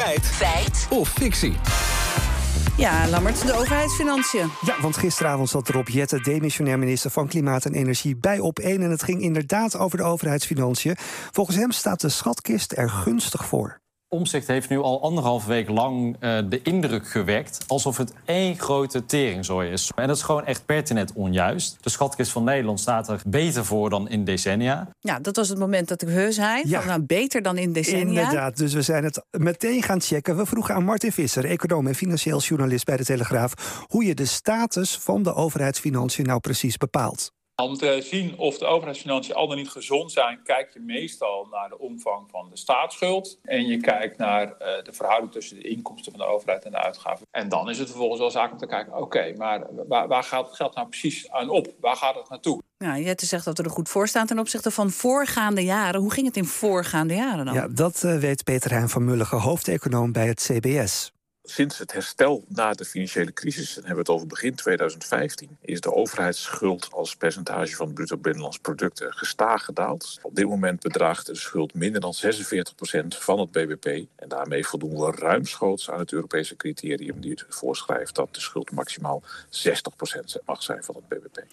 Feit. Feit. Of fictie. Ja, Lammert, de overheidsfinanciën. Ja, want gisteravond zat Rob Jette, demissionair minister van Klimaat en Energie, bij op één. En het ging inderdaad over de overheidsfinanciën. Volgens hem staat de schatkist er gunstig voor. Omzicht heeft nu al anderhalf week lang uh, de indruk gewekt alsof het één grote teringzooi is. En dat is gewoon echt pertinent onjuist. De schatkist van Nederland staat er beter voor dan in decennia. Ja, dat was het moment dat ik heus zei. Ja. Van, nou, beter dan in decennia. Inderdaad, dus we zijn het meteen gaan checken. We vroegen aan Martin Visser, econoom en financieel journalist bij de Telegraaf, hoe je de status van de overheidsfinanciën nou precies bepaalt. Om te zien of de overheidsfinanciën al dan niet gezond zijn, kijk je meestal naar de omvang van de staatsschuld. En je kijkt naar uh, de verhouding tussen de inkomsten van de overheid en de uitgaven. En dan is het vervolgens wel zaak om te kijken, oké, okay, maar waar, waar, gaat het geld nou precies aan op? Waar gaat het naartoe? Ja, Jette zegt dat we er goed voor staan ten opzichte van voorgaande jaren. Hoe ging het in voorgaande jaren dan? Ja, dat uh, weet Peter Hein van Mulligen, hoofdeconoom bij het CBS. Sinds het herstel na de financiële crisis, dan hebben we het over begin 2015, is de overheidsschuld als percentage van het bruto binnenlands product gestaag gedaald. Op dit moment bedraagt de schuld minder dan 46% van het BBP. En daarmee voldoen we ruimschoots aan het Europese criterium die het voorschrijft dat de schuld maximaal 60% mag zijn van het BBP.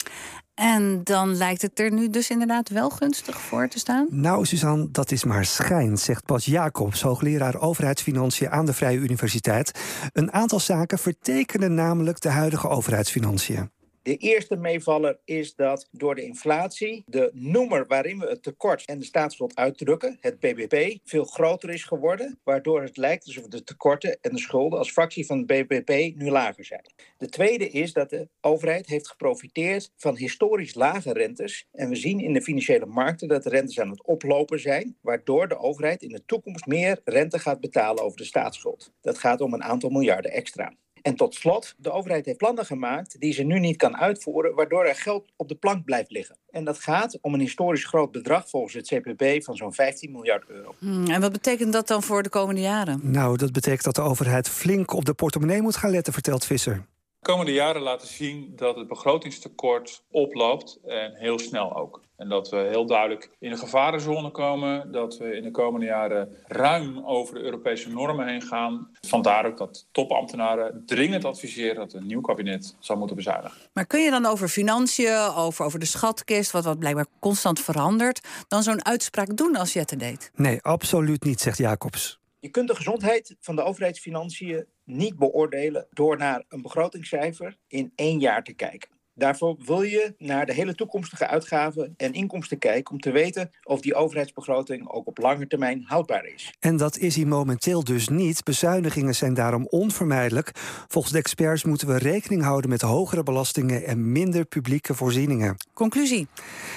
En dan lijkt het er nu dus inderdaad wel gunstig voor te staan? Nou, Suzanne, dat is maar schijn, zegt Bas Jacobs, hoogleraar overheidsfinanciën aan de Vrije Universiteit. Een aantal zaken vertekenen namelijk de huidige overheidsfinanciën. De eerste meevaller is dat door de inflatie de noemer waarin we het tekort en de staatsschuld uitdrukken, het BBP, veel groter is geworden, waardoor het lijkt alsof de tekorten en de schulden als fractie van het BBP nu lager zijn. De tweede is dat de overheid heeft geprofiteerd van historisch lage rentes en we zien in de financiële markten dat de rentes aan het oplopen zijn, waardoor de overheid in de toekomst meer rente gaat betalen over de staatsschuld. Dat gaat om een aantal miljarden extra. En tot slot, de overheid heeft plannen gemaakt die ze nu niet kan uitvoeren, waardoor er geld op de plank blijft liggen. En dat gaat om een historisch groot bedrag volgens het CPB van zo'n 15 miljard euro. Hmm, en wat betekent dat dan voor de komende jaren? Nou, dat betekent dat de overheid flink op de portemonnee moet gaan letten, vertelt Visser. De komende jaren laten zien dat het begrotingstekort oploopt en heel snel ook. En dat we heel duidelijk in de gevarenzone komen. Dat we in de komende jaren ruim over de Europese normen heen gaan. Vandaar ook dat topambtenaren dringend adviseren dat een nieuw kabinet zou moeten bezuinigen. Maar kun je dan over financiën, over, over de schatkist, wat, wat blijkbaar constant verandert, dan zo'n uitspraak doen als Jette deed? Nee, absoluut niet, zegt Jacobs. Je kunt de gezondheid van de overheidsfinanciën niet beoordelen door naar een begrotingscijfer in één jaar te kijken. Daarvoor wil je naar de hele toekomstige uitgaven en inkomsten kijken om te weten of die overheidsbegroting ook op lange termijn houdbaar is. En dat is hij momenteel dus niet. Bezuinigingen zijn daarom onvermijdelijk. Volgens de experts moeten we rekening houden met hogere belastingen en minder publieke voorzieningen. Conclusie.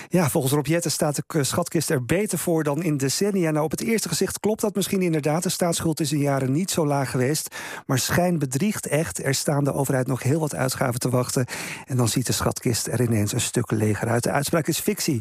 Ja, volgens Rob Jetten staat de schatkist er beter voor dan in decennia. Nou, op het eerste gezicht klopt dat misschien inderdaad. De staatsschuld is in jaren niet zo laag geweest. Maar schijn bedriegt echt. Er staan de overheid nog heel wat uitgaven te wachten. En dan ziet de schatkist er ineens een stuk leger uit. De uitspraak is fictie.